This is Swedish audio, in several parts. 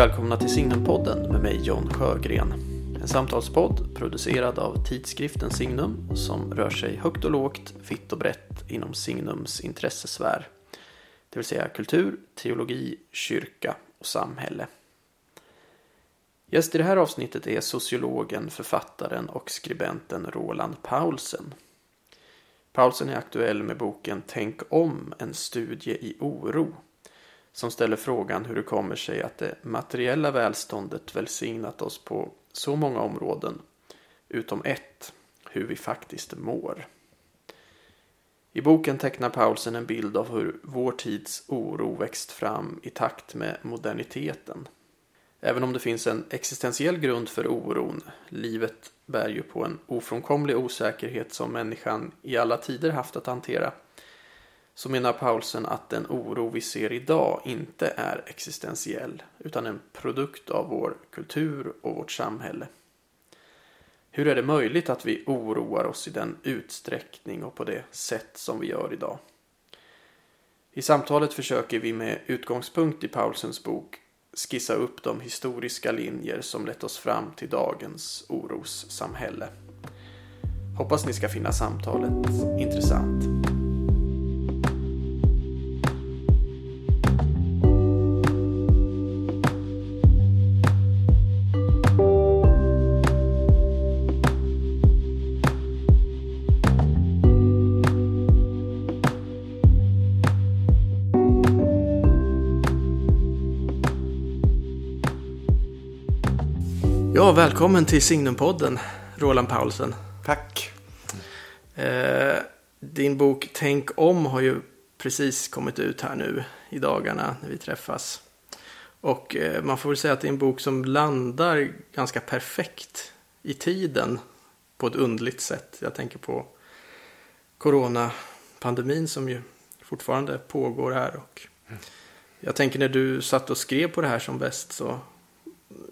Välkomna till Signumpodden med mig John Sjögren. En samtalspodd producerad av tidskriften Signum som rör sig högt och lågt, vitt och brett inom Signums intressesfär. Det vill säga kultur, teologi, kyrka och samhälle. Gäst i det här avsnittet är sociologen, författaren och skribenten Roland Paulsen. Paulsen är aktuell med boken Tänk om, en studie i oro som ställer frågan hur det kommer sig att det materiella välståndet välsignat oss på så många områden, utom ett, hur vi faktiskt mår. I boken tecknar Paulsen en bild av hur vår tids oro växt fram i takt med moderniteten. Även om det finns en existentiell grund för oron, livet bär ju på en ofrånkomlig osäkerhet som människan i alla tider haft att hantera, så menar Paulsen att den oro vi ser idag inte är existentiell utan en produkt av vår kultur och vårt samhälle. Hur är det möjligt att vi oroar oss i den utsträckning och på det sätt som vi gör idag? I samtalet försöker vi med utgångspunkt i Paulsens bok skissa upp de historiska linjer som lett oss fram till dagens orossamhälle. Hoppas ni ska finna samtalet intressant. Välkommen till Signumpodden, Roland Paulsen. Tack. Eh, din bok Tänk om har ju precis kommit ut här nu i dagarna när vi träffas. Och eh, man får väl säga att det är en bok som landar ganska perfekt i tiden på ett undligt sätt. Jag tänker på coronapandemin som ju fortfarande pågår här. Och jag tänker när du satt och skrev på det här som bäst så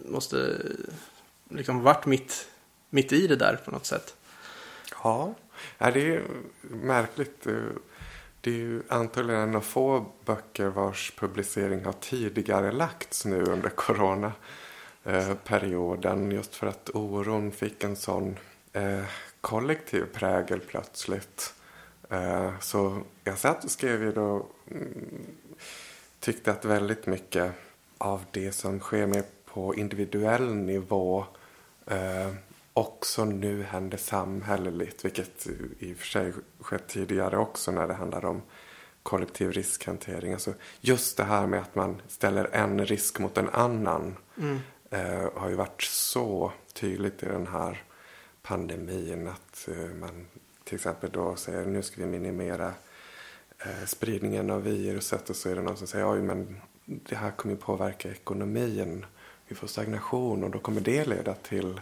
måste liksom varit mitt, mitt i det där på något sätt. Ja, det är märkligt. Eh, det är ju antagligen en av få böcker vars publicering har tidigare lagts nu under coronaperioden. Just för att oron fick en sån eh, kollektiv prägel plötsligt. Eh, så jag satt och skrev ju då mm, tyckte att väldigt mycket av det som sker med på individuell nivå eh, också nu händer samhälleligt, vilket i och för sig skett tidigare också när det handlar om kollektiv riskhantering. Alltså just det här med att man ställer en risk mot en annan mm. eh, har ju varit så tydligt i den här pandemin att eh, man till exempel då säger nu ska vi minimera eh, spridningen av viruset och så är det någon som säger oj men det här kommer ju påverka ekonomin vi får stagnation och då kommer det leda till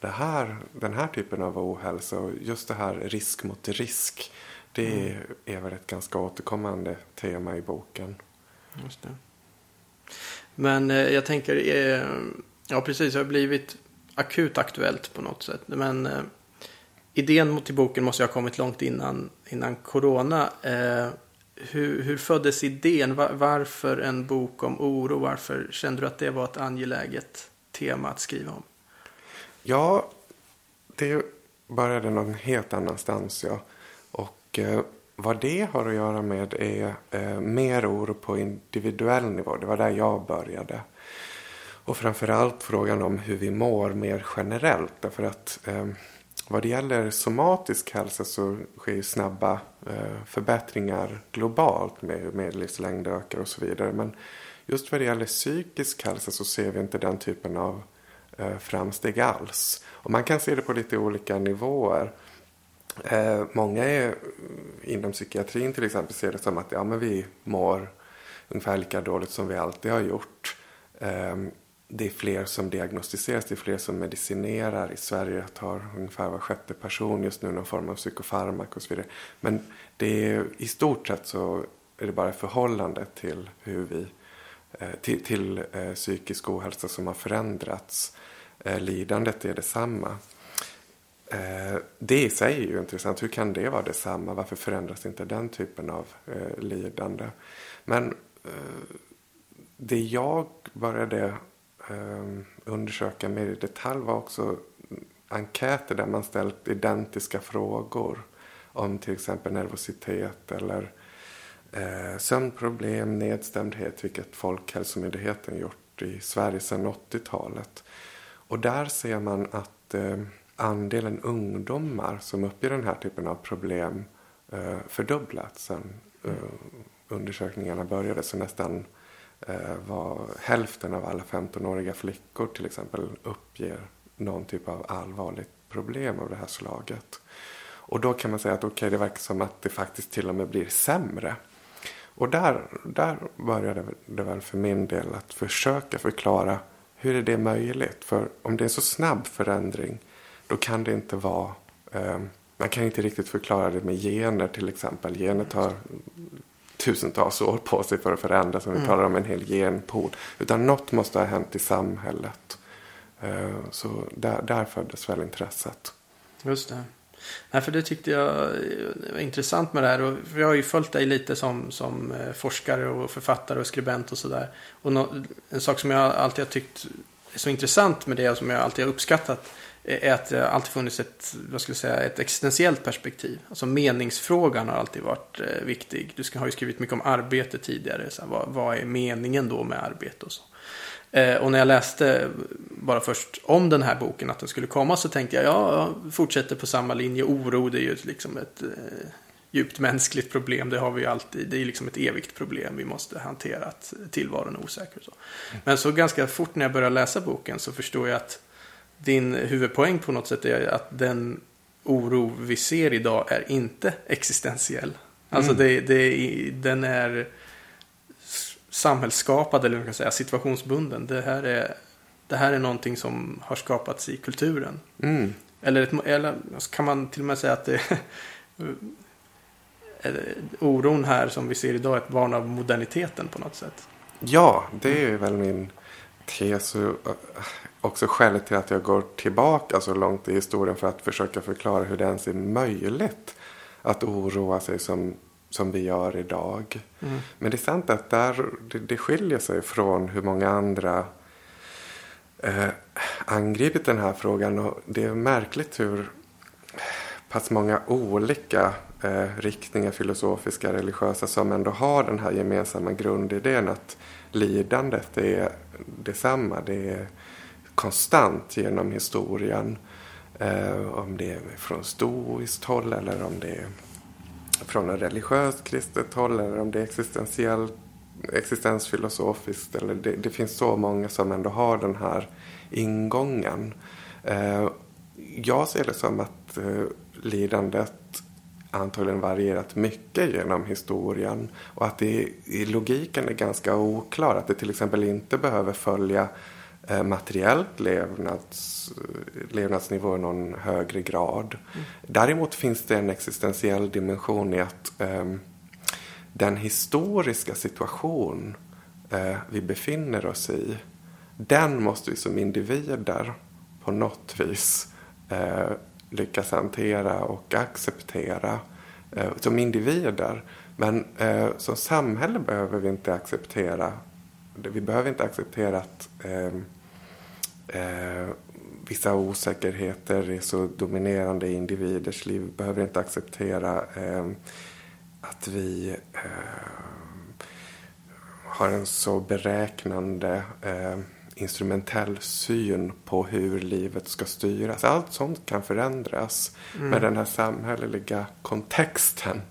det här, den här typen av ohälsa. Och just det här risk mot risk. Det mm. är väl ett ganska återkommande tema i boken. Just det. Men eh, jag tänker, eh, ja precis, det har blivit akut aktuellt på något sätt. Men eh, idén till boken måste ha kommit långt innan, innan corona. Hur, hur föddes idén? Var, varför en bok om oro? Varför kände du att det var ett angeläget tema att skriva om? Ja, det började någon helt annanstans. Ja. Och eh, vad det har att göra med är eh, mer oro på individuell nivå. Det var där jag började. Och framförallt frågan om hur vi mår mer generellt. Därför att eh, vad det gäller somatisk hälsa så sker ju snabba eh, förbättringar globalt med hur medellivslängd ökar och så vidare. Men just vad det gäller psykisk hälsa så ser vi inte den typen av eh, framsteg alls. Och man kan se det på lite olika nivåer. Eh, många är, mm, inom psykiatrin till exempel ser det som att ja, men vi mår ungefär lika dåligt som vi alltid har gjort ehm, det är fler som diagnostiseras, det är fler som medicinerar. I Sverige tar ungefär var sjätte person just nu någon form av psykofarmak och så vidare. Men det är, i stort sett så är det bara förhållandet till hur vi eh, till, till eh, psykisk ohälsa som har förändrats. Eh, lidandet är detsamma. Eh, det i sig är ju intressant. Hur kan det vara detsamma? Varför förändras inte den typen av eh, lidande? Men eh, det jag började undersöka mer i detalj var också enkäter där man ställt identiska frågor om till exempel nervositet eller eh, sömnproblem, nedstämdhet, vilket Folkhälsomyndigheten gjort i Sverige sedan 80-talet. Och där ser man att eh, andelen ungdomar som uppger den här typen av problem eh, fördubblats sedan eh, undersökningarna började. Så nästan Eh, var hälften av alla 15-åriga flickor till exempel uppger någon typ av allvarligt problem av det här slaget. Och då kan man säga att okej, okay, det verkar som att det faktiskt till och med blir sämre. Och där, där började det väl för min del att försöka förklara hur är det möjligt? För om det är så snabb förändring då kan det inte vara eh, man kan inte riktigt förklara det med gener till exempel. Genet har tusentals år på sig för att förändras. Om vi mm. talar om en hel genpool. Utan något måste ha hänt i samhället. Eh, så där, där föddes väl intresset. Just det. Nej, för det tyckte jag var intressant med det här. Och jag har ju följt dig lite som, som eh, forskare och författare och skribent och sådär. Och en sak som jag alltid har tyckt är så intressant med det och som jag alltid har uppskattat är att det alltid funnits ett, vad ska jag säga, ett existentiellt perspektiv. Alltså meningsfrågan har alltid varit eh, viktig. Du ska, har ju skrivit mycket om arbete tidigare. Så här, vad, vad, är meningen då med arbete och så. Eh, och när jag läste bara först om den här boken, att den skulle komma, så tänkte jag, ja, jag fortsätter på samma linje. Oro, det är ju liksom ett eh, djupt mänskligt problem. Det har vi ju alltid. Det är liksom ett evigt problem. Vi måste hantera att tillvaron är osäker. Och så. Men så ganska fort när jag började läsa boken så förstår jag att din huvudpoäng på något sätt är att den oro vi ser idag är inte existentiell. Alltså mm. det, det, den är samhällsskapad eller man kan säga situationsbunden. Det här är, det här är någonting som har skapats i kulturen. Mm. Eller, ett, eller kan man till och med säga att det oron här som vi ser idag är ett barn av moderniteten på något sätt. Ja, det är väl min tes också skälet till att jag går tillbaka så långt i historien för att försöka förklara hur det ens är möjligt att oroa sig som, som vi gör idag. Mm. Men det är sant att där, det, det skiljer sig från hur många andra eh, angripit den här frågan. Och det är märkligt hur pass många olika eh, riktningar, filosofiska, religiösa, som ändå har den här gemensamma grundidén att lidandet är detsamma. Det är konstant genom historien. Eh, om det är från stoiskt håll eller om det är från ett religiöst kristet håll eller om det är existentiellt existensfilosofiskt. Eller det, det, finns så många som ändå har den här ingången. Eh, jag ser det som att eh, lidandet antagligen varierat mycket genom historien och att det i logiken är ganska oklar. Att det till exempel inte behöver följa Eh, materiellt levnads, levnadsnivå i någon högre grad. Mm. Däremot finns det en existentiell dimension i att eh, den historiska situation eh, vi befinner oss i den måste vi som individer på något vis eh, lyckas hantera och acceptera eh, som individer. Men eh, som samhälle behöver vi inte acceptera vi behöver inte acceptera att eh, vissa osäkerheter är så dominerande i individers liv. Vi behöver inte acceptera eh, att vi eh, har en så beräknande eh, instrumentell syn på hur livet ska styras. Allt sånt kan förändras mm. med den här samhälleliga kontexten.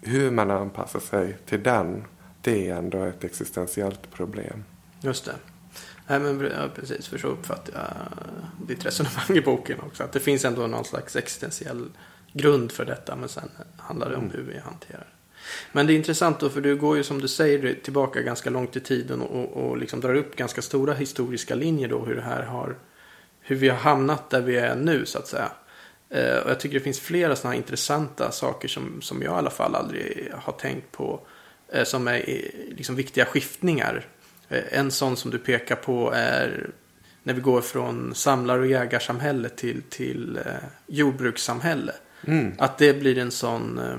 Hur man anpassar sig till den, det är ändå ett existentiellt problem. Just det. Nej men ja, precis, för så uppfattar jag ditt resonemang i boken också. Att det finns ändå någon slags existentiell grund för detta. Men sen handlar det om hur vi hanterar det. Men det är intressant då, för du går ju som du säger tillbaka ganska långt i tiden och, och liksom drar upp ganska stora historiska linjer då hur det här har, hur vi har hamnat där vi är nu så att säga. Eh, och jag tycker det finns flera sådana här intressanta saker som, som jag i alla fall aldrig har tänkt på. Eh, som är liksom viktiga skiftningar Eh, en sån som du pekar på är när vi går från samlar och jägarsamhälle till, till eh, jordbrukssamhälle. Mm. Att det blir en sån eh,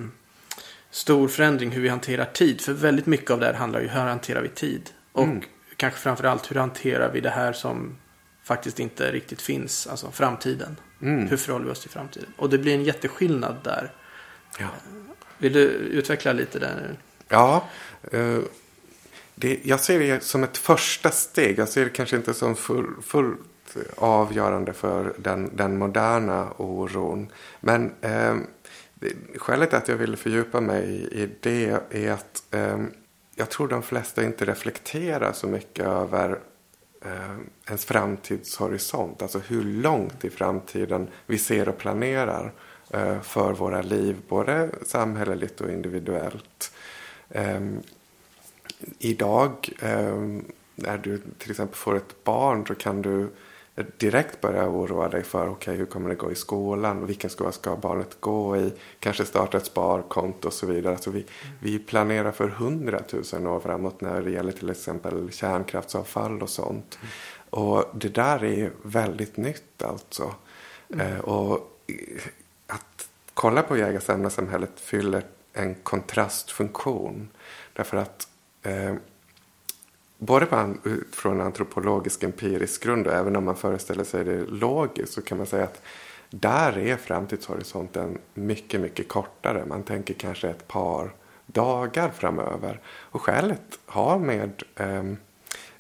stor förändring hur vi hanterar tid. För väldigt mycket av det här handlar ju hur hanterar vi tid. Och mm. kanske framförallt hur hanterar vi det här som faktiskt inte riktigt finns, alltså framtiden. Mm. Hur förhåller vi oss till framtiden? Och det blir en jätteskillnad där. Ja. Vill du utveckla lite där? Ja, eh, det, jag ser det som ett första steg. Jag ser det kanske inte som full, fullt avgörande för den, den moderna oron. Men eh, skälet till att jag ville fördjupa mig i det är att eh, jag tror de flesta inte reflekterar så mycket över eh, ens framtidshorisont. Alltså hur långt i framtiden vi ser och planerar eh, för våra liv. Både samhälleligt och individuellt. Ehm, Idag eh, när du till exempel får ett barn så kan du direkt börja oroa dig för okay, hur kommer det gå i skolan, vilken skola ska barnet gå i, kanske starta ett sparkonto och så vidare. Alltså vi, vi planerar för hundratusen år framåt när det gäller till exempel kärnkraftsavfall och sånt. Mm. Och det där är väldigt nytt alltså. Mm. Eh, och att kolla på jägarsamlarsamhället fyller en kontrastfunktion. Därför att eh, både från antropologisk empirisk grund och även om man föreställer sig det logiskt så kan man säga att där är framtidshorisonten mycket, mycket kortare. Man tänker kanske ett par dagar framöver. Och skälet har med eh,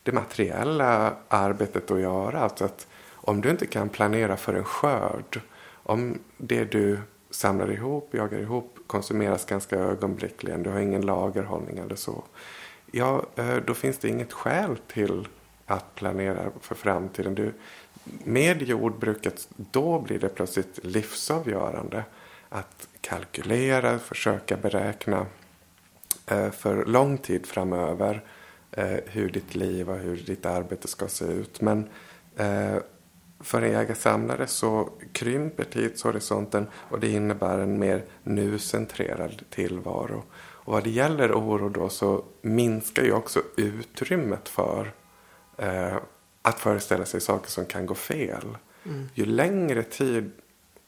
det materiella arbetet att göra. Alltså att om du inte kan planera för en skörd, om det du samlar ihop, jagar ihop, konsumeras ganska ögonblickligen, du har ingen lagerhållning eller så ja, eh, då finns det inget skäl till att planera för framtiden. Du, med jordbruket, då blir det plötsligt livsavgörande att kalkylera, försöka beräkna eh, för lång tid framöver eh, hur ditt liv och hur ditt arbete ska se ut. Men för en jägarsamlare så krymper tidshorisonten och det innebär en mer nu-centrerad tillvaro. Och vad det gäller oro då så minskar ju också utrymmet för eh, att föreställa sig saker som kan gå fel. Mm. Ju längre tid,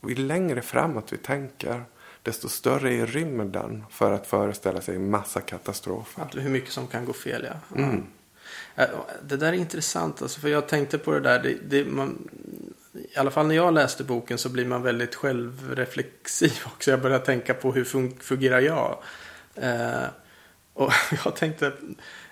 ju längre framåt vi tänker desto större är rymden för att föreställa sig massa katastrofer. hur mycket som kan gå fel, ja. Mm. Det där är intressant, alltså, för jag tänkte på det där. Det, det, man, I alla fall när jag läste boken så blir man väldigt självreflexiv också. Jag börjar tänka på hur fungerar jag? Eh, och jag tänkte,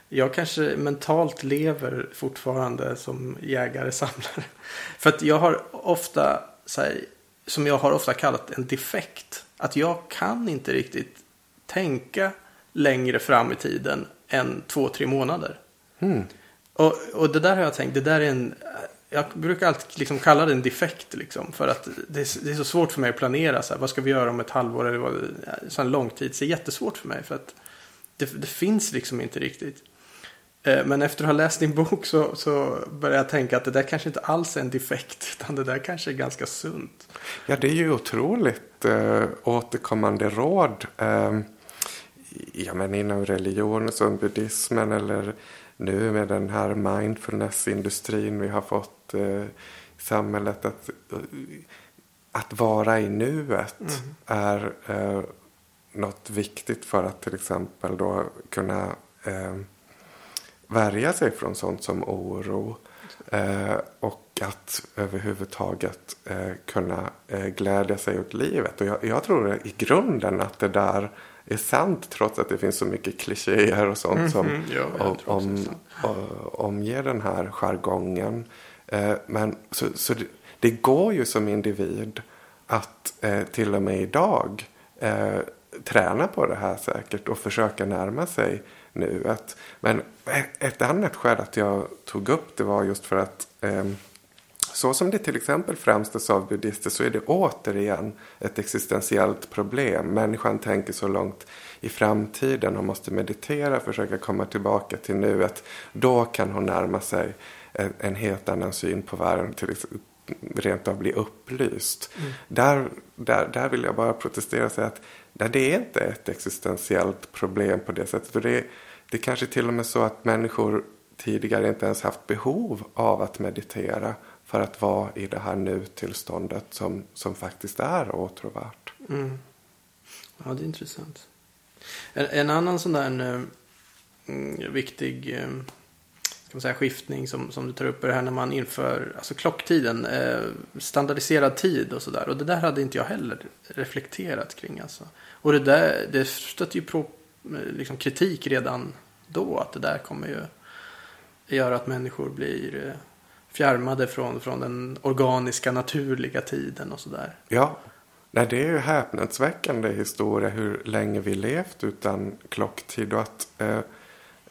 jag kanske mentalt lever fortfarande som jägare-samlare. För att jag har ofta, här, som jag har ofta kallat en defekt. Att jag kan inte riktigt tänka längre fram i tiden än två, tre månader. Mm. Och, och det där har jag tänkt, det där är en jag brukar alltid liksom kalla det en defekt. Liksom, för att det är, det är, så svårt för mig att planera. Så här, vad ska vi göra om ett halvår? Eller vad, så en lång tid. Det är jättesvårt för mig. För att det, det finns liksom inte riktigt. Eh, men efter att ha läst din bok så, så börjar jag tänka att det där kanske inte alls är en defekt. Utan det där kanske är ganska sunt. Ja, det är ju otroligt eh, återkommande råd. Eh, ja, men inom religion som buddhismen eller nu med den här mindfulness-industrin vi har fått eh, samhället. Att, eh, att vara i nuet mm. är eh, något viktigt för att till exempel då kunna eh, värja sig från sånt som oro. Eh, och att överhuvudtaget eh, kunna eh, glädja sig åt livet. Och jag, jag tror i grunden att det där är sant trots att det finns så mycket klichéer och sånt mm -hmm. som ja, om, om, omger den här jargongen. Eh, men så, så det, det, går ju som individ att eh, till och med idag eh, träna på det här säkert och försöka närma sig nuet. Men ett annat skäl att jag tog upp det var just för att eh, så som det till exempel framställs av buddister så är det återigen ett existentiellt problem. Människan tänker så långt i framtiden och måste meditera, försöka komma tillbaka till nuet. Då kan hon närma sig en, helt annan syn på världen, till, rent av bli upplyst. Mm. Där, där, där vill jag bara protestera och säga att där det är inte ett existentiellt problem på det sättet. Och det, det är kanske till och med så att människor tidigare inte ens haft behov av att meditera för att vara i det här nu-tillståndet som, som faktiskt är åtråvärt. Mm. Ja, det är intressant. En, en annan sån där en, en viktig eh, ska man säga, skiftning som, som du tar upp. är Det här när man inför alltså klocktiden, eh, standardiserad tid och sådär. Och det där hade inte jag heller reflekterat kring. Alltså. Och det där, det stötte ju på eh, liksom, kritik redan då. Att det där kommer ju göra att människor blir eh, fjärmade från, från den organiska, naturliga tiden och sådär. Ja, Nej, det är ju häpnadsväckande historia hur länge vi levt utan klocktid och att eh,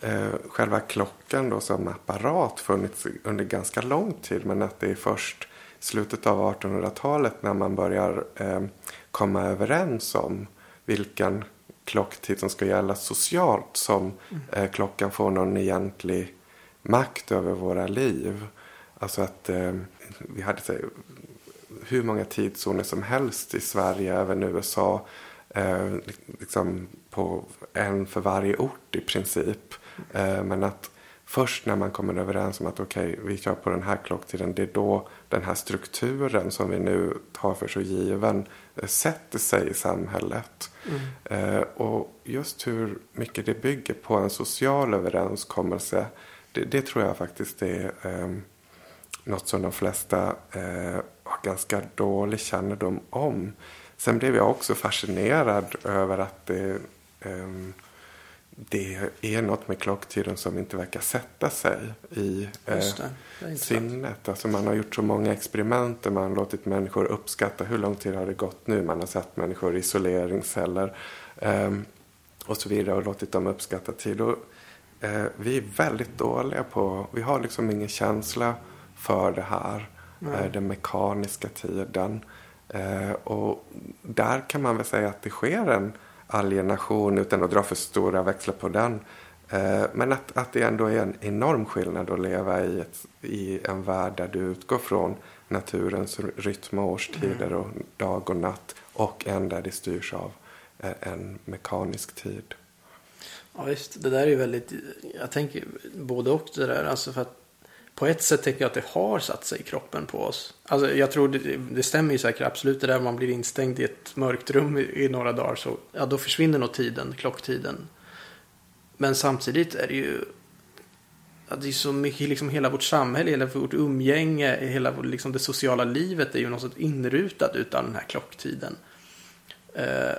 eh, själva klockan då som apparat funnits under ganska lång tid men att det är först slutet av 1800-talet när man börjar eh, komma överens om vilken klocktid som ska gälla socialt som eh, klockan får någon egentlig makt över våra liv. Alltså att eh, vi hade hur många tidszoner som helst i Sverige, även USA. Eh, liksom på en för varje ort i princip. Eh, men att först när man kommer överens om att okej, okay, vi kör på den här klocktiden. Det är då den här strukturen som vi nu tar för så given eh, sätter sig i samhället. Mm. Eh, och just hur mycket det bygger på en social överenskommelse. Det, det tror jag faktiskt är eh, något som de flesta eh, har ganska dålig kännedom om. Sen blev jag också fascinerad över att det, eh, det är något med klocktiden som inte verkar sätta sig i eh, sinnet. Alltså man har gjort så många experiment där man har låtit människor uppskatta hur lång tid har det gått nu. Man har sett människor i isoleringsceller eh, och så vidare och låtit dem uppskatta tid. Och, eh, vi är väldigt dåliga på, vi har liksom ingen känsla för det här. Mm. Den mekaniska tiden. Eh, och där kan man väl säga att det sker en alienation utan att dra för stora växlar på den. Eh, men att, att det ändå är en enorm skillnad att leva i, ett, i en värld där du utgår från naturens rytm och årstider mm. och dag och natt och en där det styrs av en mekanisk tid. Ja visst, det där är ju väldigt, jag tänker både och det där, alltså för att på ett sätt tänker jag att det har satt sig i kroppen på oss. Alltså jag tror det, det stämmer ju säkert absolut det där man blir instängd i ett mörkt rum i, i några dagar så ja, då försvinner nog tiden, klocktiden. Men samtidigt är det ju ja, det är så mycket, liksom hela vårt samhälle, hela vårt umgänge, hela liksom det sociala livet är ju något sätt inrutat utan den här klocktiden. Eh,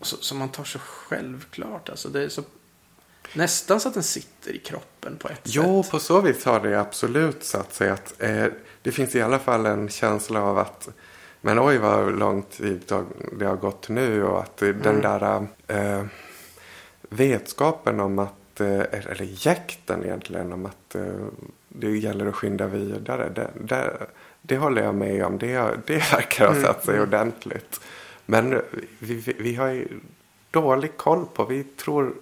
som man tar så självklart. Alltså det är så Nästan så att den sitter i kroppen på ett jo, sätt. Jo, på så vis har det absolut satt sig. Att, eh, det finns i alla fall en känsla av att men oj vad lång tid det har gått nu och att mm. den där eh, vetskapen om att, eh, eller jäkten egentligen om att eh, det gäller att skynda vidare. Det, det, det håller jag med om. Det, det verkar ha mm, satt sig mm. ordentligt. Men vi, vi, vi har ju dålig koll på, vi tror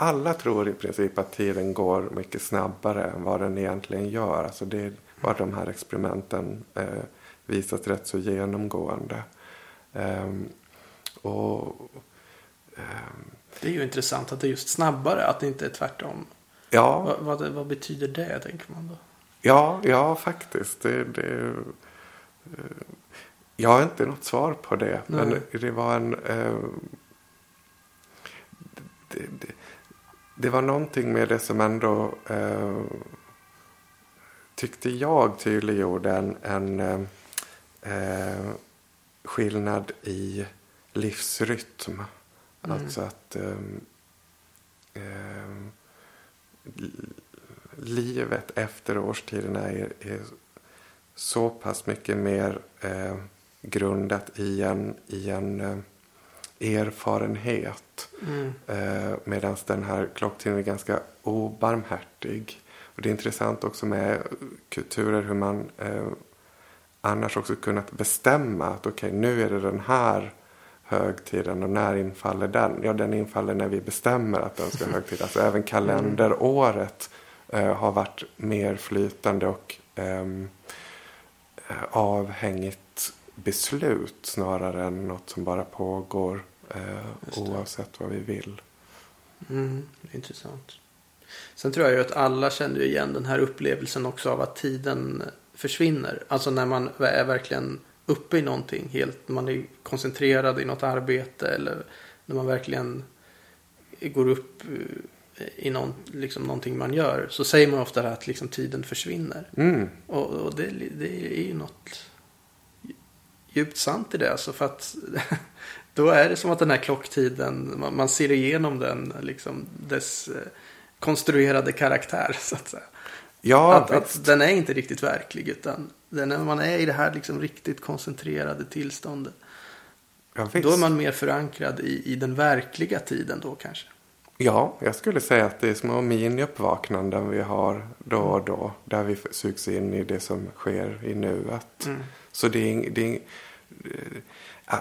alla tror i princip att tiden går mycket snabbare än vad den egentligen gör. Alltså det var de här experimenten eh, visat rätt så genomgående. Um, och, um, det är ju intressant att det är just snabbare, att det inte är tvärtom. Ja. Vad, vad, vad betyder det, tänker man då? Ja, ja faktiskt. Det, det, eh, jag har inte något svar på det. Nej. Men det var en... Eh, det, det, var någonting med det som ändå eh, tyckte jag tydliggjorde en, en eh, skillnad i livsrytm. Mm. Alltså att eh, eh livet efter årstiderna är, är, så pass mycket mer eh, grundat i en, i en eh, erfarenhet. Mm. Eh, Medan den här klocktiden är ganska obarmhärtig. Och det är intressant också med kulturer hur man eh, annars också kunnat bestämma att okej okay, nu är det den här högtiden och när infaller den? Ja den infaller när vi bestämmer att den ska högtid. Alltså även kalenderåret eh, har varit mer flytande och ehm, eh, avhängigt beslut snarare än något som bara pågår eh, oavsett vad vi vill. Mm, intressant. Sen tror jag ju att alla känner igen den här upplevelsen också av att tiden försvinner. Alltså när man är verkligen uppe i någonting helt. Man är koncentrerad i något arbete eller när man verkligen går upp i någon, liksom, någonting man gör så säger man ofta att liksom, tiden försvinner. Mm. Och, och det, det är ju något djupt sant i det. Alltså för att då är det som att den här klocktiden, man, ser igenom den, liksom dess eh, konstruerade karaktär så att säga. Ja, att, att den är inte riktigt verklig utan den är, man är i det här liksom riktigt koncentrerade tillståndet. ja, Då är man mer förankrad i, i den verkliga tiden då kanske. Ja, jag skulle säga att det är små mini-uppvaknanden vi har då och då. Där vi sugs in i det som sker i nuet. Mm. Så det är, det är, eh,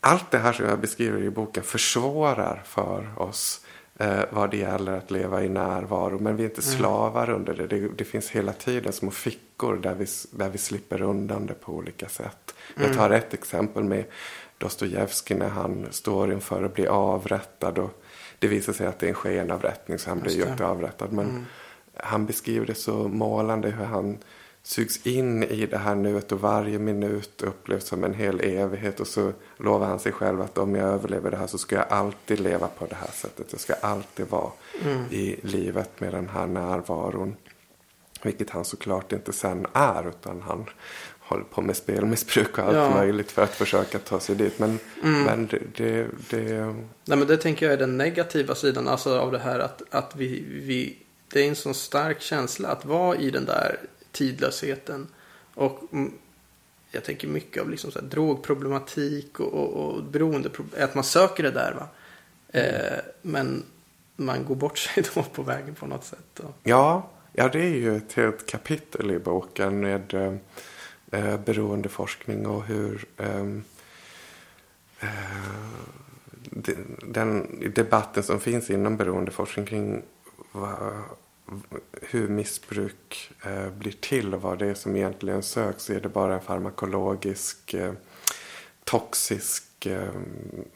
allt det här som jag beskriver i boken försvårar för oss eh, vad det gäller att leva i närvaro. Men vi är inte slavar under det. det. Det finns hela tiden små fickor där vi, där vi slipper undan det på olika sätt. Jag tar ett exempel med Dostojevskij när han står inför att bli avrättad. Och det visar sig att det är en skenavrättning så han blir ju inte avrättad. Men han beskriver det så målande hur han sugs in i det här nuet och varje minut upplevs som en hel evighet. Och så lovar han sig själv att om jag överlever det här så ska jag alltid leva på det här sättet. Jag ska alltid vara i livet med den här närvaron. Vilket han såklart inte sen är utan han håller på med spelmissbruk och allt Ja. möjligt för att försöka ta sig dit. Men, men det, det, det, Nej men det tänker jag är den negativa sidan alltså av det här att, att vi, vi, det är en sån stark känsla att vara i den där tidlösheten. Och mm, jag tänker mycket av liksom så här drogproblematik och, och, och beroendeproblem, att man söker det där va. Eh, men man går bort sig då på vägen på något sätt. Och, Ja, ja, det är ju ett helt kapitel i boken med eh, eh, beroendeforskning och hur ehm, eh, de- den debatten som finns inom beroendeforskning kring vad, hur missbruk eh, blir till och vad det är som egentligen söks. Är det bara en farmakologisk eh, toxisk eh,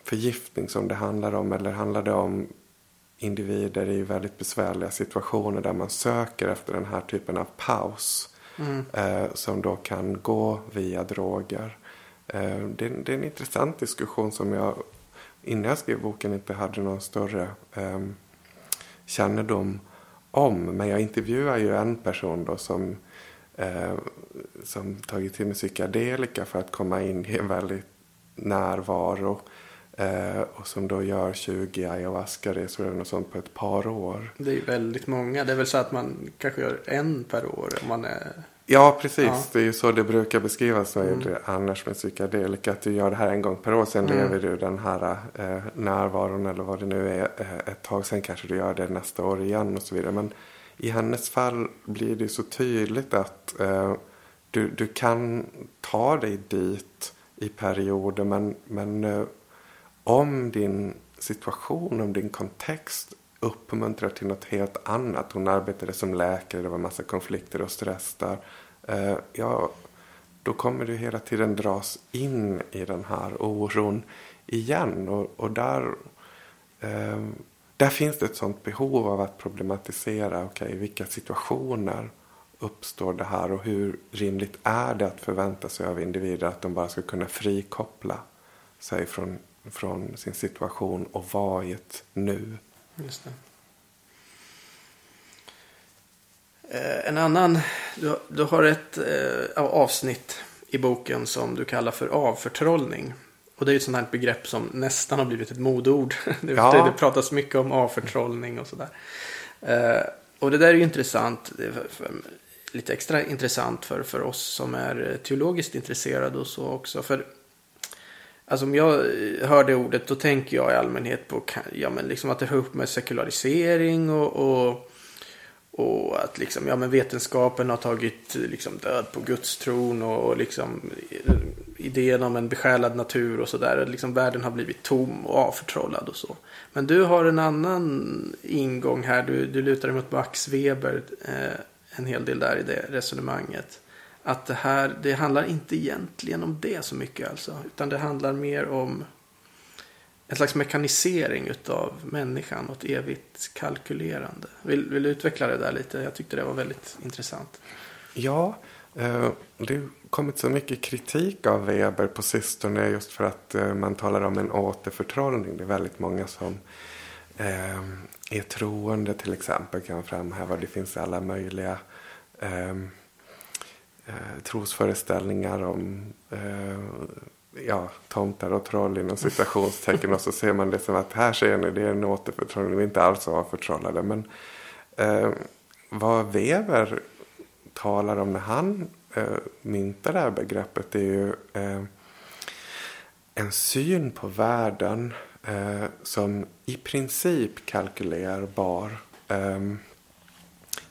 förgiftning som det handlar om eller handlar det om individer i väldigt besvärliga situationer där man söker efter den här typen av paus eh, som då kan gå via droger. Det, det är en intressant diskussion som jag innan jag skrev boken inte hade någon större eh, kännedom om. Men jag intervjuar ju en person då som, eh, som tagit till med psykedelika för att komma in i en väldigt närvaro. Eh, och som då gör 20 ayahuasca-resor eller något sånt på ett par år. det är ju väldigt många. Det är väl så att man kanske gör en per år om man är... Ja, precis. Ja. Det är ju så det brukar beskrivas med annars med psykedelika. Att du gör det här en gång per år. Sen Mm. lever du den här eh, närvaron eller vad det nu är eh, ett tag. Sen kanske du gör det nästa år igen och så vidare. Men i hennes fall blir det så tydligt att eh, du, du kan ta dig dit i perioder. Men, men eh, om din situation, om din kontext uppmuntrar till något helt annat. Hon arbetade som läkare, det var massa konflikter och stress där. Eh, ja, då kommer du hela tiden dras in i den här oron igen. Och, och där, eh, där finns det ett sånt behov av att problematisera. Okej, i vilka situationer uppstår det här och hur rimligt är det att förvänta sig av individer att de bara ska kunna frikoppla sig från, från sin situation och vara i ett nu. Just det. Eh, en annan, du, du har ett eh, avsnitt i boken som du kallar för avförtrollning. Och det är ju ett sånt här begrepp som nästan har blivit ett modord. Det, Ja. det pratas mycket om avförtrollning och sådär. Eh, och det där är ju intressant. Det lite extra intressant för, för oss som är teologiskt intresserade och så också. För Alltså om jag eh, hör det ordet då tänker jag i allmänhet på ja, men liksom att det hör upp med sekularisering och, och, och att liksom, ja, men vetenskapen har tagit eh, liksom, död på gudstron och, och liksom, eh, idén om en besjälad natur och sådär. Liksom, världen har blivit tom och avförtrollad och så. Men du har en annan ingång här. Du, du lutar dig mot Max Weber eh, en hel del där i det resonemanget att det här, det handlar inte egentligen om det så mycket alltså. Utan det handlar mer om en slags mekanisering utav människan och ett evigt kalkylerande. Vill, vill du utveckla det där lite? Jag tyckte det var väldigt intressant. Ja, eh, det har kommit så mycket kritik av Weber på sistone just för att eh, man talar om en återförtrollning. Det är väldigt många som eh, är troende till exempel kan framhäva. Det finns alla möjliga eh, eh, trosföreställningar om eh, ja, tomtar och troll inom citationstecken. och så ser man det som att här ser ni, det är en återförtrollning. Vi är inte alls avförtrollade. Men eh, vad Weber talar om när han eh, myntar det här begreppet är ju eh, en syn på världen eh, som i princip kalkylerbar. Eh,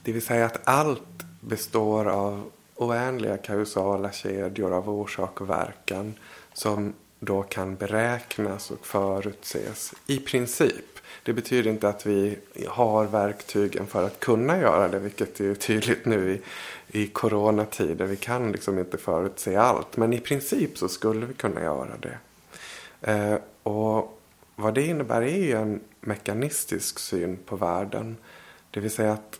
det vill säga att allt består av oändliga kausala kedjor av orsak och verkan som då kan beräknas och förutses i princip. Det betyder inte att vi har verktygen för att kunna göra det, vilket är tydligt nu i, i coronatider. Vi kan liksom inte förutse allt, men i princip så skulle vi kunna göra det. Eh, och vad det innebär är ju en mekanistisk syn på världen. Det vill säga att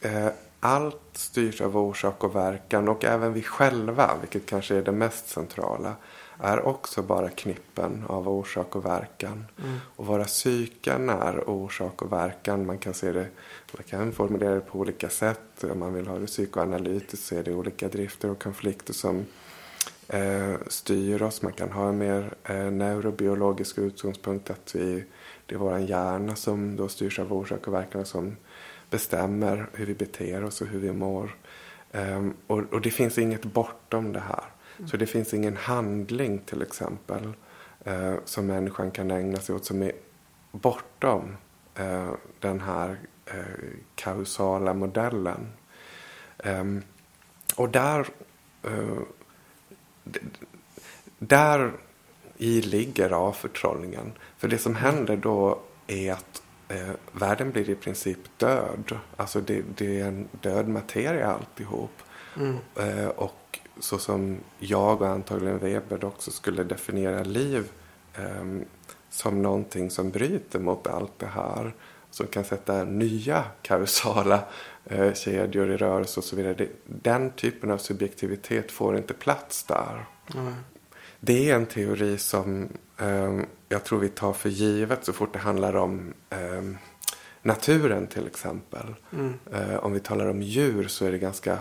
eh, allt styrs av orsak och verkan och även vi själva, vilket kanske är det mest centrala, är också bara knippen av orsak och verkan. Mm. Och våra psyken är orsak och verkan. Man kan se det, man kan formulera det på olika sätt. Om man vill ha det psykoanalytiskt så är det olika drifter och konflikter som eh, styr oss. Man kan ha en mer eh, neurobiologisk utgångspunkt att vi, det är vår hjärna som då styrs av orsak och verkan som bestämmer hur vi beter oss och hur vi mår. Um, och, och, det finns inget bortom det här. Mm. Så det finns ingen handling till exempel uh, som människan kan ägna sig åt som är bortom uh, den här uh, kausala modellen. Um, och där, där i ligger avförtrollningen. För det som händer då är att eh, världen blir i princip död. Alltså det, det är en död materia alltihop. Mm. Eh, och så som jag och antagligen Weber också skulle definiera liv eh, som någonting som bryter mot allt det här. Som kan sätta nya kausala eh, kedjor i rörelse och så vidare. Det, den typen av subjektivitet får inte plats där. Mm. Det är en teori som jag tror vi tar för givet så fort det handlar om um, naturen till exempel. Mm. Uh, om vi talar om djur så är det ganska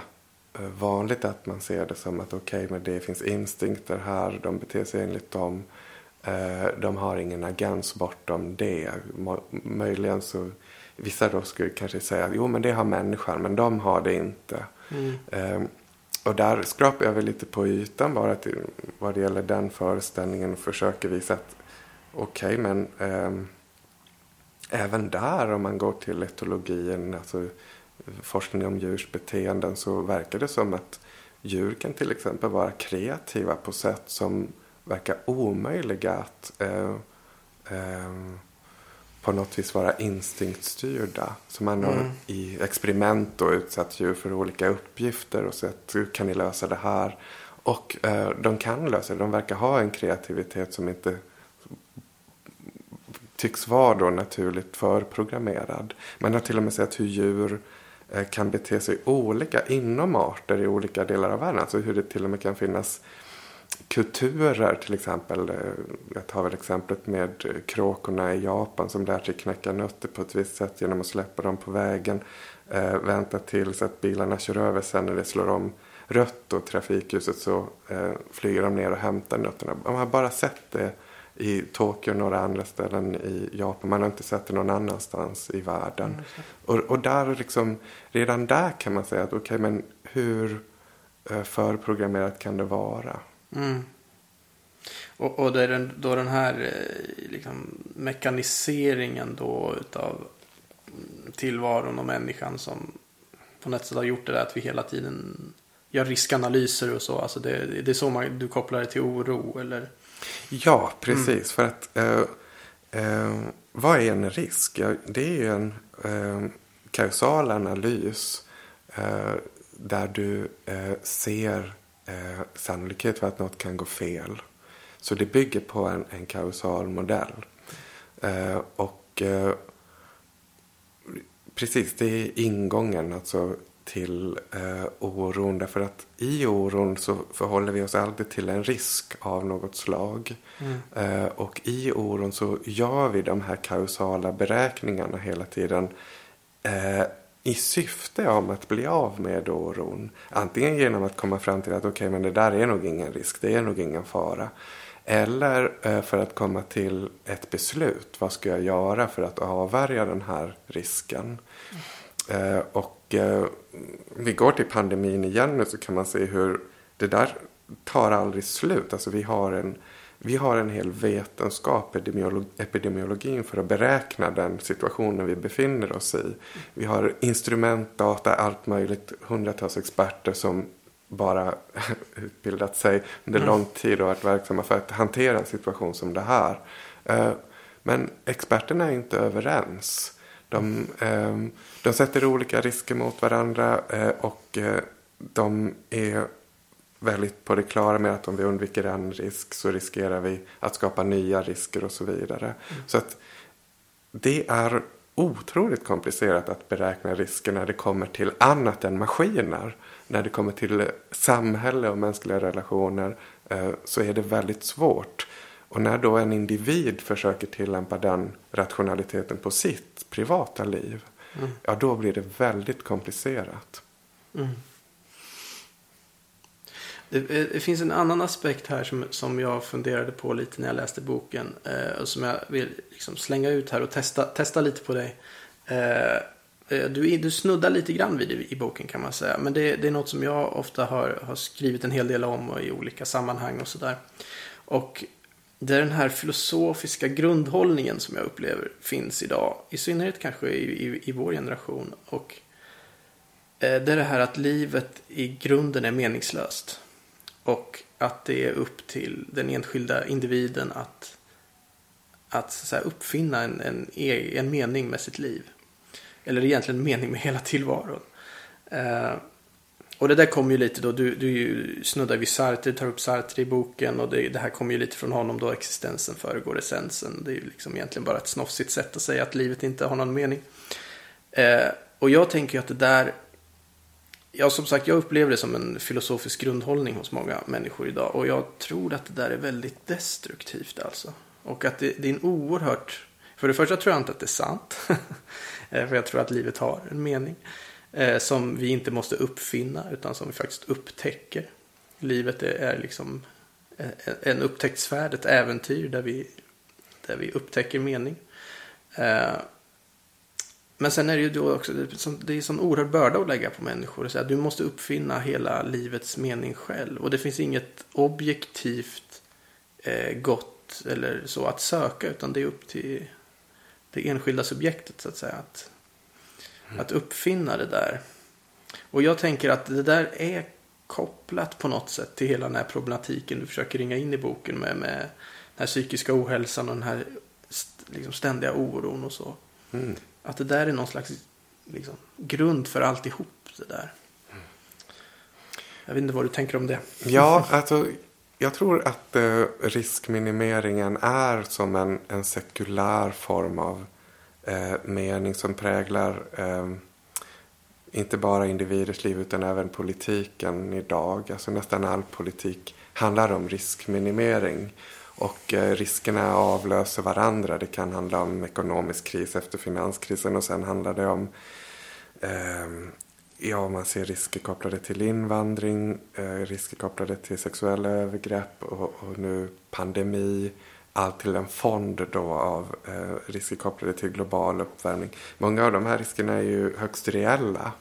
uh, vanligt att man ser det som att okej, okay, men det finns instinkter här, de beter sig enligt dem. De har ingen agens bortom det. Möjligen så, vissa då skulle kanske säga att jo men det har människan, men de har det inte. Mm. Och där skrapar jag väl lite på ytan bara till, vad det gäller den föreställningen och försöker visa att okej, okay, men eh, även där om man går till etologin, alltså forskning om djurs beteenden så verkar det som att djur kan till exempel vara kreativa på sätt som verkar omöjliga att eh, eh, på något vis vara instinktstyrda. Så man har mm. i experiment då utsatt djur för olika uppgifter och sett hur kan ni lösa det här. Och eh, de kan lösa det. De verkar ha en kreativitet som inte tycks vara då naturligt förprogrammerad. Man har till och med sett hur djur eh, kan bete sig olika inom arter i olika delar av världen. Alltså hur det till och med kan finnas kulturer till exempel. Eh, jag tar väl exemplet med kråkorna i Japan som lär sig knäcka nötter på ett visst sätt genom att släppa dem på vägen. Eh, vänta tills att bilarna kör över sen när det slår om rött och trafikljuset så eh, flyger de ner och hämtar nötterna. Man har bara sett det i Tokyo och några andra ställen i Japan. Man har inte sett det någon annanstans i världen. Mm, och, och där liksom, redan där kan man säga att okej okay, men hur eh, förprogrammerat kan det vara? Mm. Och, och det är den, då den här eh, liksom, mekaniseringen då utav tillvaron och människan som på något sätt har gjort det där att vi hela tiden gör riskanalyser och så. Alltså det, det är så man, du kopplar det till oro eller? Ja, precis. Mm. För att eh, eh, vad är en risk? Ja, det är ju en eh, kausal analys eh, där du eh, ser eh, sannolikhet för att något kan gå fel. Så det bygger på en, en kausal modell. och precis, det är ingången. Alltså till eh, oron. Därför att i oron så förhåller vi oss alltid till en risk av något slag. Mm. Eh, och i oron så gör vi de här kausala beräkningarna hela tiden. Eh, i syfte om att bli av med oron. Antingen genom att komma fram till att okej, okay, men det där är nog ingen risk, det är nog ingen fara. Eller eh, för att komma till ett beslut. Vad ska jag göra för att avvärja den här risken? Mm. Och eh, vi går till pandemin igen nu så kan man se hur det där tar aldrig slut. Alltså vi har en, vi har en hel vetenskap, epidemiolog, epidemiologin, för att beräkna den situationen vi befinner oss i. Vi har instrument, data, allt möjligt, hundratals experter som bara utbildat sig under mm. lång tid och varit verksamma för att hantera en situation som det här. Eh, men experterna är inte överens. De, ehm, de sätter olika risker mot varandra eh, och eh, de är väldigt på det klara med att om vi undviker en risk så riskerar vi att skapa nya risker och så vidare. Mm. Så att det är otroligt komplicerat att beräkna risker när det kommer till annat än maskiner. När det kommer till samhälle och mänskliga relationer eh, så är det väldigt svårt. Och när då en individ försöker tillämpa den rationaliteten på sitt privata liv. Mm. Ja, då blir det väldigt komplicerat. Mm. Det, eh, det, finns en annan aspekt här som, som jag funderade på lite när jag läste boken. Eh, och som jag vill liksom slänga ut här och testa, testa lite på dig. Eh, eh, du, du snuddar lite grann vid det i boken kan man säga. Men det, det, är något som jag ofta har, har skrivit en hel del om och i olika sammanhang och sådär. Och det är den här filosofiska grundhållningen som jag upplever finns idag. I synnerhet kanske i, i, i vår generation. Och eh, det är det här att livet i grunden är meningslöst. Och att det är upp till den enskilda individen att, att så att uppfinna en, en, e- en mening med sitt liv. Eller egentligen en mening med hela tillvaron. Eh, och det där kommer ju lite då, du, du snuddar vid Sartre, tar upp Sartre i boken och det, det här kommer ju lite från honom då, existensen föregår essensen. Det är ju liksom egentligen bara ett snofsigt sätt att säga att livet inte har någon mening. Eh, och jag tänker ju att det där, ja som sagt jag upplever det som en filosofisk grundhållning hos många människor idag. Och jag tror att det där är väldigt destruktivt alltså. Och att det, det är en oerhört, för det första tror jag inte att det är sant. Eh, för jag tror att livet har en mening. Eh, som vi inte måste uppfinna utan som vi faktiskt upptäcker. Livet är, är liksom eh, en upptäcktsfärd, ett äventyr där vi, där vi upptäcker mening. Eh, men sen är det ju då också, det är en sån oerhörd börda att lägga på människor. Så du måste uppfinna hela livets mening själv. Och det finns inget objektivt eh, gott eller så att söka. Utan det är upp till det enskilda subjektet så att säga. Att att uppfinna det där. Och jag tänker att det där är kopplat på något sätt till hela den här problematiken du försöker ringa in i boken med, med den här psykiska ohälsan och den här liksom, ständiga oron och så. Mm. Att det där är någon slags liksom, grund för alltihop det där. Jag vet inte vad du tänker om det. Ja, alltså jag tror att eh, riskminimeringen är som en, en sekulär form av eh, mening som präglar eh, inte bara individers liv utan även politiken idag. Alltså nästan all politik handlar om riskminimering. Och eh, riskerna avlöser varandra. Det kan handla om ekonomisk kris efter finanskrisen och sen handlar det om eh, Ja, man ser risker kopplade till invandring, eh, risker kopplade till sexuella övergrepp och, och nu pandemi allt till en fond då av eh, risker kopplade till global uppvärmning. Många av de här riskerna är ju högst reella.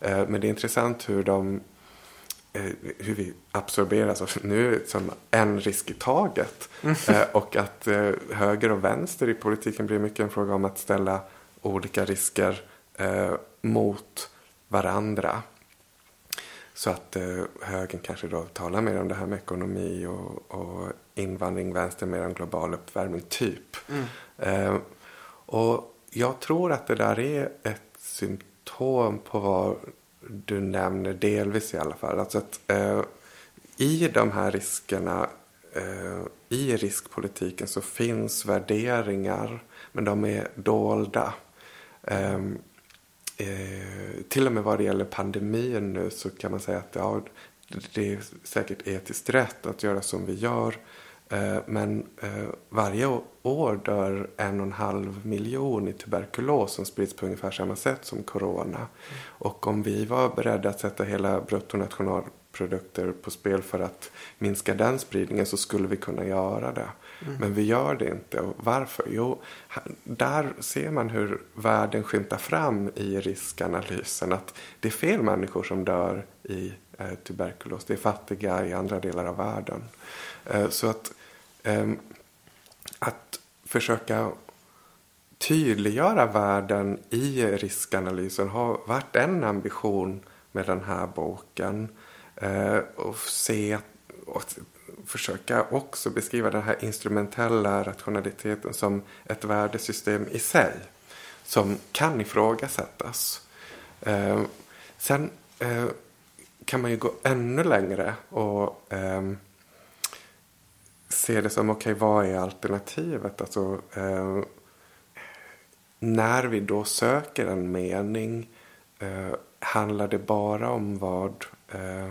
Eh, men det är intressant hur de hur vi absorberas. Alltså, nu som en risk i taget. Mm. Eh, och att eh, höger och vänster i politiken blir mycket en fråga om att ställa olika risker eh, mot varandra. Så att eh, högern kanske då talar mer om det här med ekonomi och, och invandring, vänster mer om global uppvärmning, typ. Mm. Eh, och jag tror att det där är ett symptom på vad du nämner, delvis i alla fall. Alltså att eh, i de här riskerna, eh, i riskpolitiken så finns värderingar, men de är dolda. Ehm, eh, till och med vad det gäller pandemin nu så kan man säga att ja, det är säkert etiskt rätt att göra som vi gör. Eh, men eh, varje år dör en och en halv miljon i tuberkulos som sprids på ungefär samma sätt som corona. Och om vi var beredda att sätta hela bruttonationalprodukter på spel för att minska den spridningen så skulle vi kunna göra det. Mm. Men vi gör det inte. Och varför? Jo, där ser man hur världen skymtar fram i riskanalysen. Att det är fel människor som dör i eh, tuberkulos. Det är fattiga i andra delar av världen. Så att, Ehm, att försöka tydliggöra världen i riskanalysen har varit en ambition med den här boken. Eh, och se och försöka också beskriva den här instrumentella rationaliteten som ett värdesystem i sig. Som kan ifrågasättas. Eh, sen eh, kan man ju gå ännu längre och eh, se det som, okej, okay, vad är alternativet? Alltså, eh, när vi då söker en mening, eh, handlar det bara om vad eh,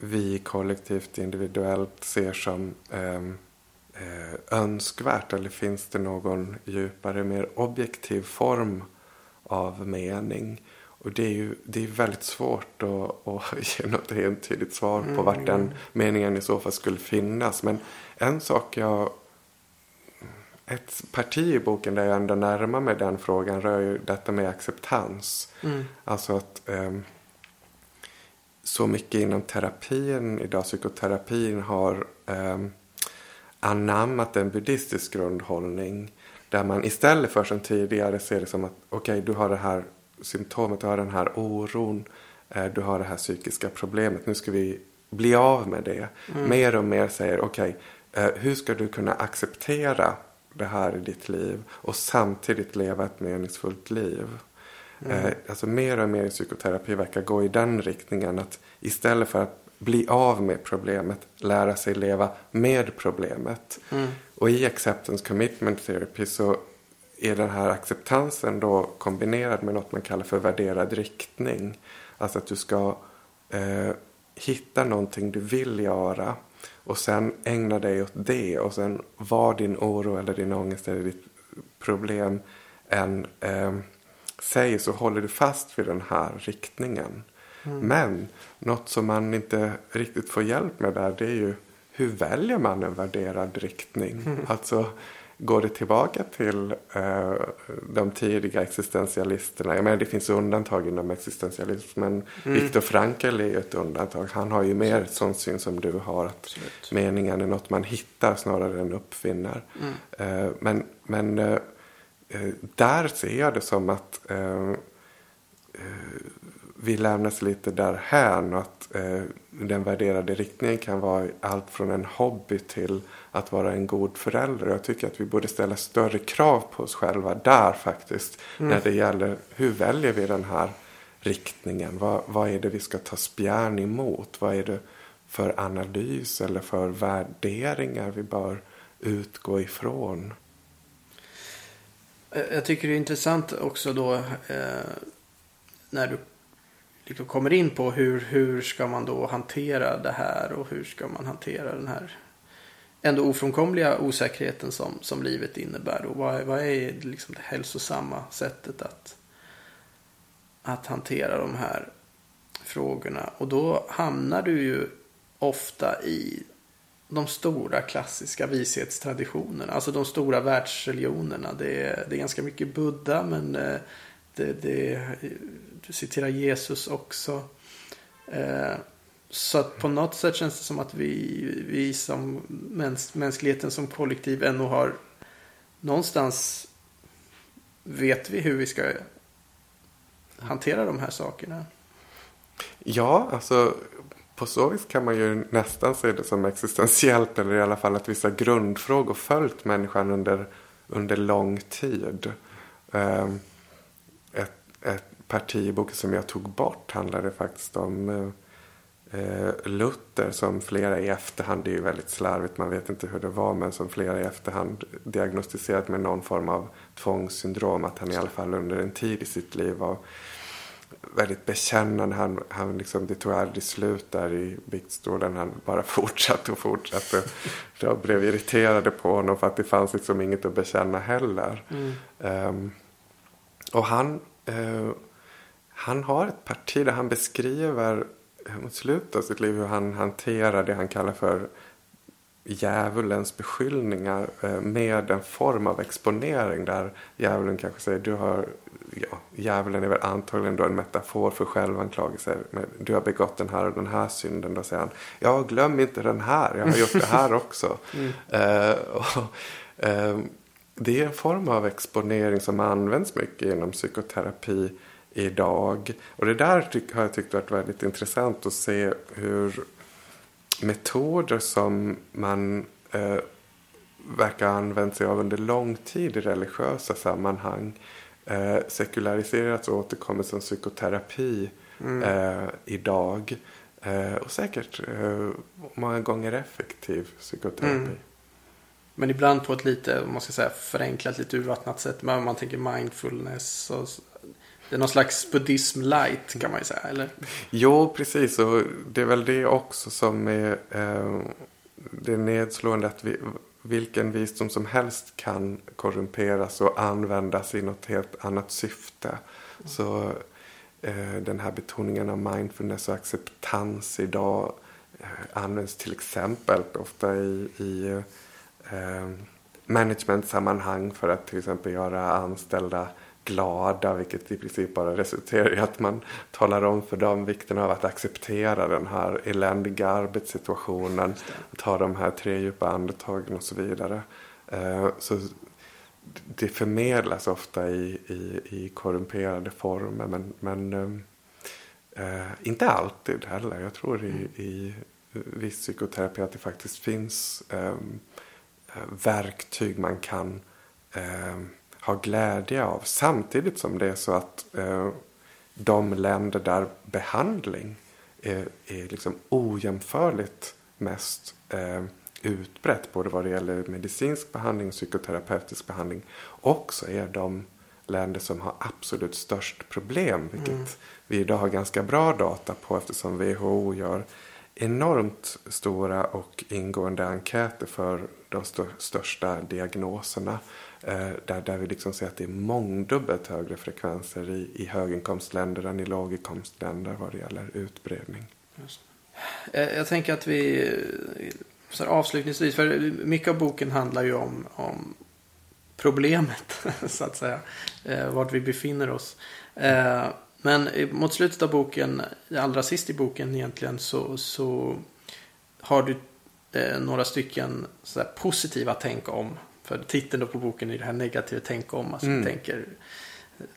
vi kollektivt, individuellt ser som eh, eh önskvärt? Eller finns det någon djupare, mer objektiv form av mening? Och det är ju det är väldigt svårt att, att ge något entydigt svar på vart den mm. meningen i så fall skulle finnas. Men en sak jag... Ett parti i boken där jag ändå närmar mig den frågan rör ju detta med acceptans. Mm. Alltså att um, så mycket inom terapin idag, psykoterapin har um, anammat en buddhistisk grundhållning. Där man istället för som tidigare ser det som att okej, okay, du har det här symptomet, du har den här oron, eh, du har det här psykiska problemet. Nu ska vi bli av med det. Mm. Mer och mer säger okej, okay, eh, hur ska du kunna acceptera det här i ditt liv och samtidigt leva ett meningsfullt liv? Mm. Eh, alltså mer och mer i psykoterapi verkar gå i den riktningen att istället för att bli av med problemet, lära sig leva med problemet. Mm. Och i acceptance commitment therapy så är den här acceptansen då kombinerad med något man kallar för värderad riktning. Alltså att du ska eh, hitta någonting du vill göra och sen ägna dig åt det och sen var din oro eller din ångest eller ditt problem än eh, säger så håller du fast vid den här riktningen. Mm. Men något som man inte riktigt får hjälp med där det är ju hur väljer man en värderad riktning? Mm. Alltså Går det tillbaka till eh, de tidiga existentialisterna? Jag menar det finns undantag inom existentialismen. Mm. Viktor Frankl är ju ett undantag. Han har ju mer sån syn som du har. Att Absolut. meningen är något man hittar snarare än uppfinner. Mm. Eh, men men eh, eh där ser jag det som att eh, eh, vi lämnas lite därhän och att eh, den värderade riktningen kan vara allt från en hobby till att vara en god förälder. Jag tycker att vi borde ställa större krav på oss själva där faktiskt. Mm. När det gäller hur väljer vi den här riktningen? Vad, vad är det vi ska ta spjärn emot? Vad är det för analys eller för värderingar vi bör utgå ifrån? Jag tycker det är intressant också då eh, när du liksom kommer in på hur, hur ska man då hantera det här och hur ska man hantera den här ändå ofrånkomliga osäkerheten som, som livet innebär. Och vad, vad är liksom det hälsosamma sättet att, att hantera de här frågorna? Och då hamnar du ju ofta i de stora klassiska vishetstraditionerna. Alltså de stora världsreligionerna. Det är, det är ganska mycket Buddha men eh, det, det, citerar Jesus också. Eh, så att på något sätt känns det som att vi, vi som mäns, mänskligheten som kollektiv ändå har någonstans vet vi hur vi ska hantera de här sakerna. Ja, alltså på så vis kan man ju nästan se det som existentiellt eller i alla fall att vissa grundfrågor följt människan under, under lång tid. Um, ett, ett parti i boken som jag tog bort handlade faktiskt om uh, eh, Luther som flera i efterhand, det är ju väldigt slarvigt, man vet inte hur det var, men som flera i efterhand diagnostiserat med någon form av tvångssyndrom, att han i alla fall under en tid i sitt liv var väldigt bekännande. Han, han liksom, det tog aldrig slut där i biktstolen. Han bara fortsatte och fortsatte. Jag blev irriterade på honom för att det fanns liksom inget att bekänna heller. Mm. Um, och han, uh, han har ett parti där han beskriver mot slutet av sitt liv hur han hanterar det han kallar för djävulens beskyllningar uh, med en form av exponering där djävulen kanske säger du har ja, djävulen är väl antagligen då en metafor för självanklagelse. Du har begått den här och den här synden. Då säger han, ja glöm inte den här, jag har gjort det här också. Mm. Uh, och, uh, det är en form av exponering som används mycket inom psykoterapi idag. Och det där har jag tyckt varit väldigt intressant att se hur metoder som man eh, verkar ha använt sig av under lång tid i religiösa sammanhang eh, sekulariserats och återkommit som psykoterapi mm. eh, idag. Eh, och säkert eh, många gånger effektiv psykoterapi. Mm. Men ibland på ett lite, om man ska säga förenklat, lite urvattnat sätt. Men man tänker mindfulness och det är någon slags buddhism light kan man ju säga, eller? Jo, precis. Och det är väl det också som är eh, det är nedslående att vi, vilken visdom som helst kan korrumperas och användas i något helt annat syfte. Mm. Så eh, den här betoningen av mindfulness och acceptans idag eh, används till exempel ofta i, i eh, managementsammanhang för att till exempel göra anställda glada vilket i princip bara resulterar i att man talar om för dem vikten av att acceptera den här eländiga arbetssituationen. Ta de här tre djupa andetagen och så vidare. Eh, så det förmedlas ofta i, i, i korrumperade former men, men äh, inte alltid heller. Jag tror i, i viss psykoterapi att det faktiskt finns verktyg man kan har glädje av. Samtidigt som det är så att eh, de länder där behandling är, är liksom ojämförligt mest eh, utbrett både vad det gäller medicinsk behandling och psykoterapeutisk behandling också är de länder som har absolut störst problem. Vilket mm. vi idag har ganska bra data på eftersom WHO gör enormt stora och ingående enkäter för de största diagnoserna. Eh, där, där vi liksom ser att det är mångdubbelt högre frekvenser i, i höginkomstländer än i låginkomstländer vad det gäller utbredning. Just. Eh, jag tänker att vi eh, så avslutningsvis, för mycket av boken handlar ju om, om problemet så att säga. Eh, vart vi befinner oss. Eh, men mot slutet av boken, allra sist i boken egentligen, så, så har du några stycken så positiva tänk om för titeln på boken är det här negativa tänk om. Alltså mm. tänker,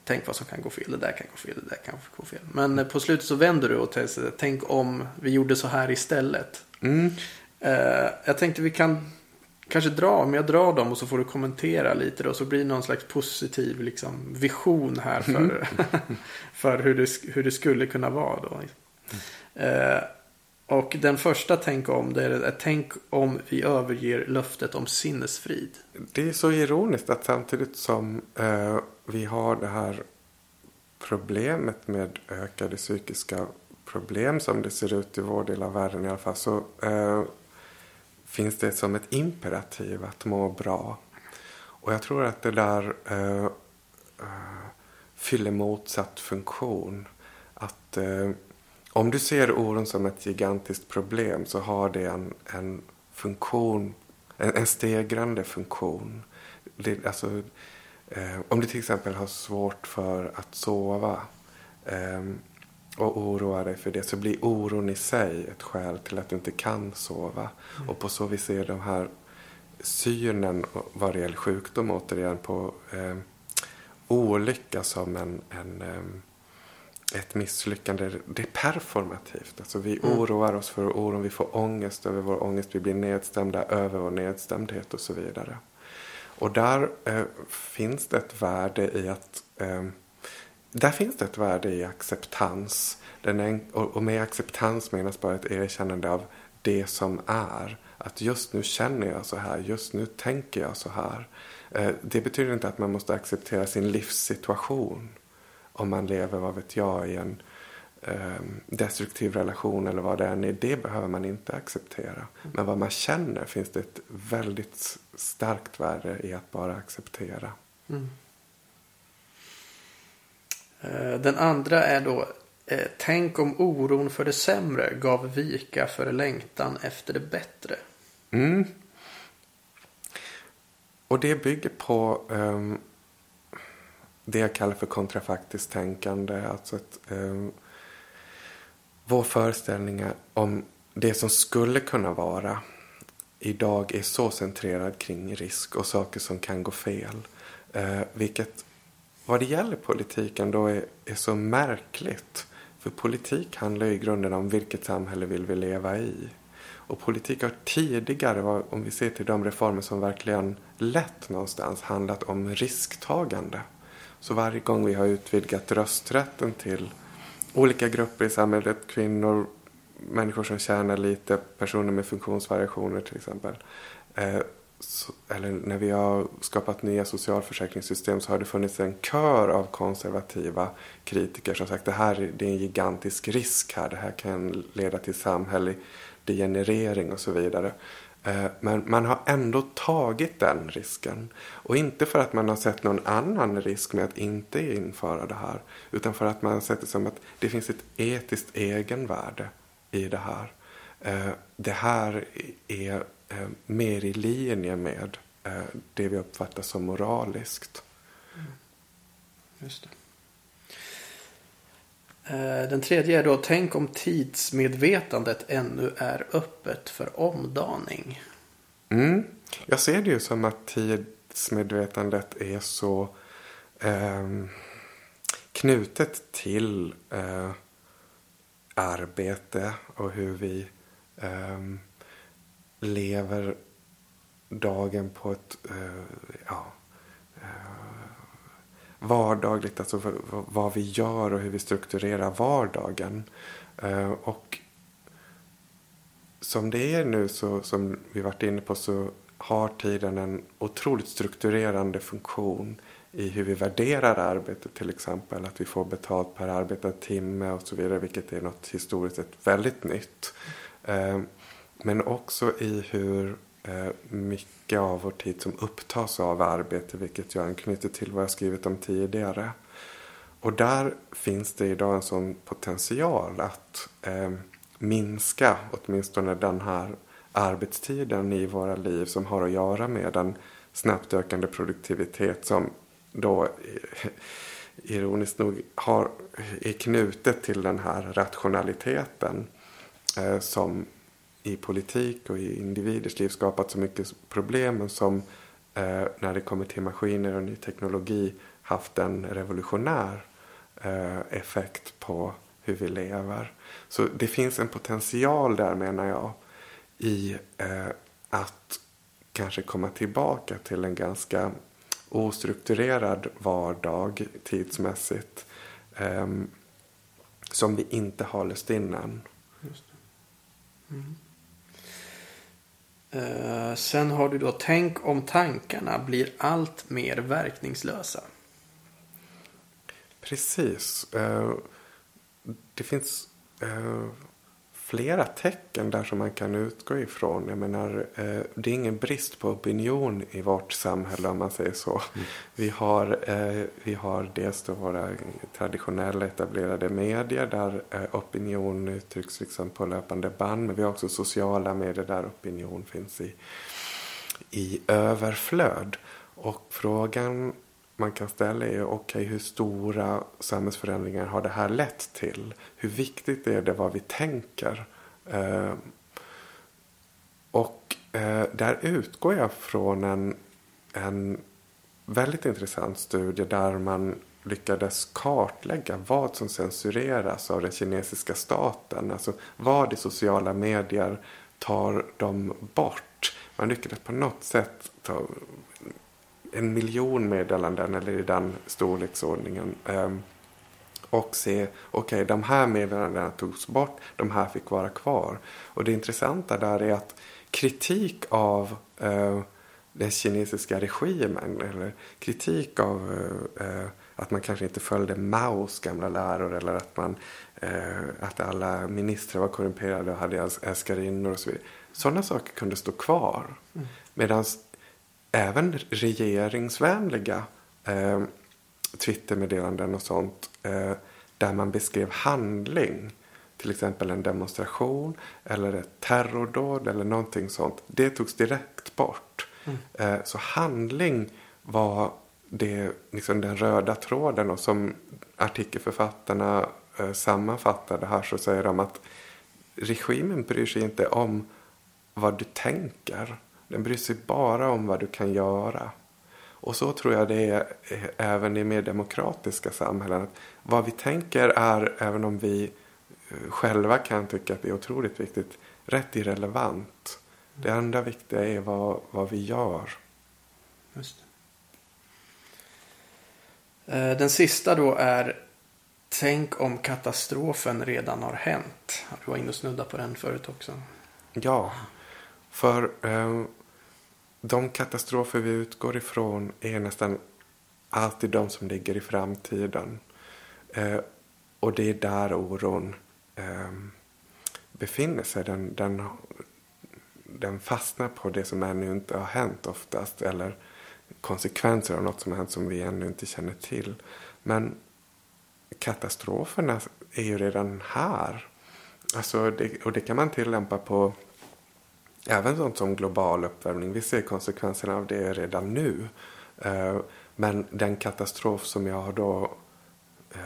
tänk vad som kan gå fel, det där kan gå fel, det där kan gå fel. Men eh, på slutet så vänder du och tänk om vi gjorde så här istället. Mm. Uh, jag tänkte vi kan kanske dra, men jag drar dem och så får du kommentera lite då. Så blir det någon slags positiv liksom, vision här för, mm. för hur, det, hur det skulle kunna vara då. Uh, och den första tänk om det är det tänk om vi överger löftet om sinnesfrid. Det är så ironiskt att samtidigt som eh, vi har det här problemet med ökade psykiska problem som det ser ut i vår del av världen i alla fall så eh, finns det som ett imperativ att må bra. Och jag tror att det där eh, eh fyller motsatt funktion. Att eh, om du ser oron som ett gigantiskt problem så har det en, en funktion, en, en stegrande funktion. Det, alltså, eh, om du till exempel har svårt för att sova eh, och oroar dig för det så blir oron i sig ett skäl till att du inte kan sova. Mm. Och på så vis är de här synen vad det gäller sjukdom återigen på eh, olycka som en, en eh, ett misslyckande, det är performativt. Alltså vi mm. oroar oss för oron, vi får ångest över vår ångest, vi blir nedstämda över vår nedstämdhet och så vidare. Och där eh, finns det ett värde i att eh, där finns det ett värde i acceptans. Är, och med acceptans menas bara ett erkännande av det som är. Att just nu känner jag så här, just nu tänker jag så här. Eh, det betyder inte att man måste acceptera sin livssituation. Om man lever, vad vet jag, i en Ehm, destruktiv relation eller vad det än är, det behöver man inte acceptera. Men vad man känner finns det ett väldigt starkt värde i att bara acceptera. Mm. Eh, den andra är då eh, Tänk om oron för det sämre gav vika för längtan efter det bättre. Mm. Och det bygger på um, det jag kallar för kontrafaktiskt tänkande. Alltså att, um, vår föreställning om det som skulle kunna vara idag är så centrerad kring risk och saker som kan gå fel. Eh, vilket vad det gäller politiken då är, är så märkligt. För politik handlar i grunden om vilket samhälle vill vi leva i. Och politik har tidigare, om vi ser till de reformer som verkligen lett någonstans, handlat om risktagande. Så varje gång vi har utvidgat rösträtten till olika grupper i samhället. Kvinnor, människor som tjänar lite, personer med funktionsvariationer till exempel. Eh, så, eller när vi har skapat nya socialförsäkringssystem så har det funnits en kör av konservativa kritiker som sagt att det här det är en gigantisk risk här. Det här kan leda till samhällelig degenerering och så vidare. Eh, men man har ändå tagit den risken. Och inte för att man har sett någon annan risk med att inte införa det här. Utan för att man har sett det som att det finns ett etiskt egenvärde i det här. Eh, det här är eh, mer i linje med det vi uppfattar som moraliskt. Mm. Just det. Eh, den tredje är då, tänk om tidsmedvetandet ännu är öppet för omdaning. Mm. Jag ser det ju som att tidsmedvetandet är så eh, knutet till eh, arbete och hur vi eh, lever dagen på ett eh, ja, eh, vardagligt, alltså vad vi gör och hur vi strukturerar vardagen. Eh, och som det är nu, så, som vi varit inne på, så har tiden en otroligt strukturerande funktion i hur vi värderar arbetet till exempel. Att vi får betalt per arbetad timme och så vidare, vilket är något historiskt sett väldigt nytt. Eh, men också i hur Eh, mycket av vår tid som upptas av arbete, vilket jag anknyter till vad jag skrivit om tidigare. Och där finns det idag en sån potential att eh, minska åtminstone den här arbetstiden i våra liv som har att göra med en snabbt ökande produktivitet som då eh, ironiskt nog har, är knutet till den här rationaliteten eh, som i politik och i individers liv skapat så mycket problem men som eh, när det kommer till maskiner och ny teknologi haft en revolutionär eh, effekt på hur vi lever. Så det finns en potential där menar jag i eh, att kanske komma tillbaka till en ganska ostrukturerad vardag tidsmässigt eh, som vi inte har löst in än. Mm. Uh, sen har du då tänk om tankarna blir allt mer verkningslösa. Precis. Uh, det finns uh, flera tecken där som man kan utgå ifrån. Jag menar, eh, det är ingen brist på opinion i vårt samhälle om man säger så. Mm. Vi, har, eh, vi har dels då våra traditionella etablerade medier där eh, opinion uttrycks liksom på löpande band. Men vi har också sociala medier där opinion finns i, i överflöd. Och frågan man kan ställa är okay, hur stora samhällsförändringar har det här lett till? Hur viktigt är det vad vi tänker? Eh, och eh, där utgår jag från en, en väldigt intressant studie där man lyckades kartlägga vad som censureras av den kinesiska staten. Alltså vad i sociala medier tar de bort? Man lyckades på något sätt ta en miljon meddelanden eller i den storleksordningen. Um, och se, okej okay, de här meddelandena togs bort, de här fick vara kvar. Och det intressanta där är att kritik av eh, den kinesiska regimen eller kritik av eh, att man kanske inte följde Maos gamla läror eller att, man, eh, att alla ministrar var korrumperade och hade älskarinnor och så vidare. Sådana saker kunde stå kvar. Mm. Medan även regeringsvänliga eh, Twittermeddelanden och sånt eh, där man beskrev handling till exempel en demonstration eller ett terrordåd eller någonting sånt. Det togs direkt bort. Mm. Eh, så handling var det, liksom den röda tråden och som artikelförfattarna eh, sammanfattade här så säger de att regimen bryr sig inte om vad du tänker. Den bryr sig bara om vad du kan göra. Och så tror jag det är eh, även i mer demokratiska samhällen. Vad vi tänker är, även om vi eh, själva kan tycka att det är otroligt viktigt, rätt irrelevant. Det enda viktiga är vad, vad vi gör. Just Eh, den sista då är Tänk om katastrofen redan har hänt. Du var inne och snudda på den förut också. Ja, för eh, de katastrofer vi utgår ifrån är nästan alltid de som ligger i framtiden. Eh, och det är där oron eh, befinner sig. Den, den, den fastnar på det som ännu inte har hänt oftast. Eller konsekvenser av något som har hänt som vi ännu inte känner till. Men katastroferna är ju redan här. Alltså det, och det kan man tillämpa på även sånt som global uppvärmning. Vi ser konsekvenserna av det redan nu. Eh, men den katastrof som jag har då eh,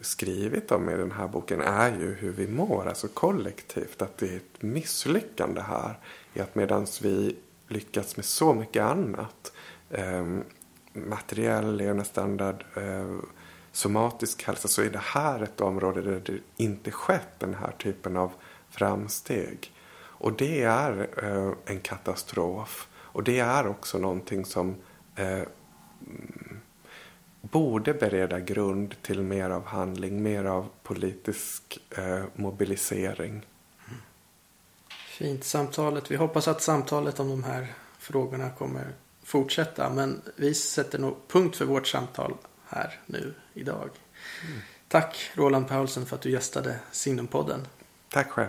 skrivit om i den här boken är ju hur vi mår, alltså kollektivt. Att det är ett misslyckande här i att medan vi lyckats med så mycket annat eh, materiell levnadsstandard, eh, somatisk hälsa så är det här ett område där det inte skett den här typen av framsteg. Och det är eh, en katastrof. Och det är också någonting som eh, borde bereda grund till mer av handling, mer av politisk eh, mobilisering. Fint samtalet. Vi hoppas att samtalet om de här frågorna kommer fortsätta. Men vi sätter nog punkt för vårt samtal här nu idag. Mm. Tack Roland Paulsen för att du gästade Signumpodden. Tack själv.